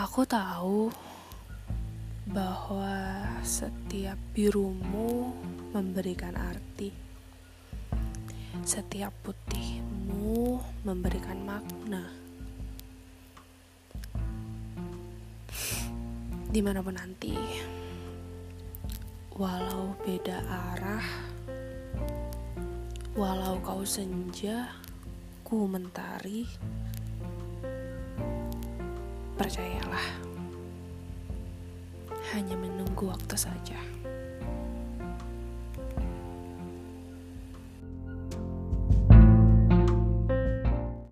Aku tahu bahwa setiap birumu memberikan arti. Setiap putihmu memberikan makna. Di mana pun nanti, walau beda arah, walau kau senja, ku mentari, percayalah hanya menunggu waktu saja.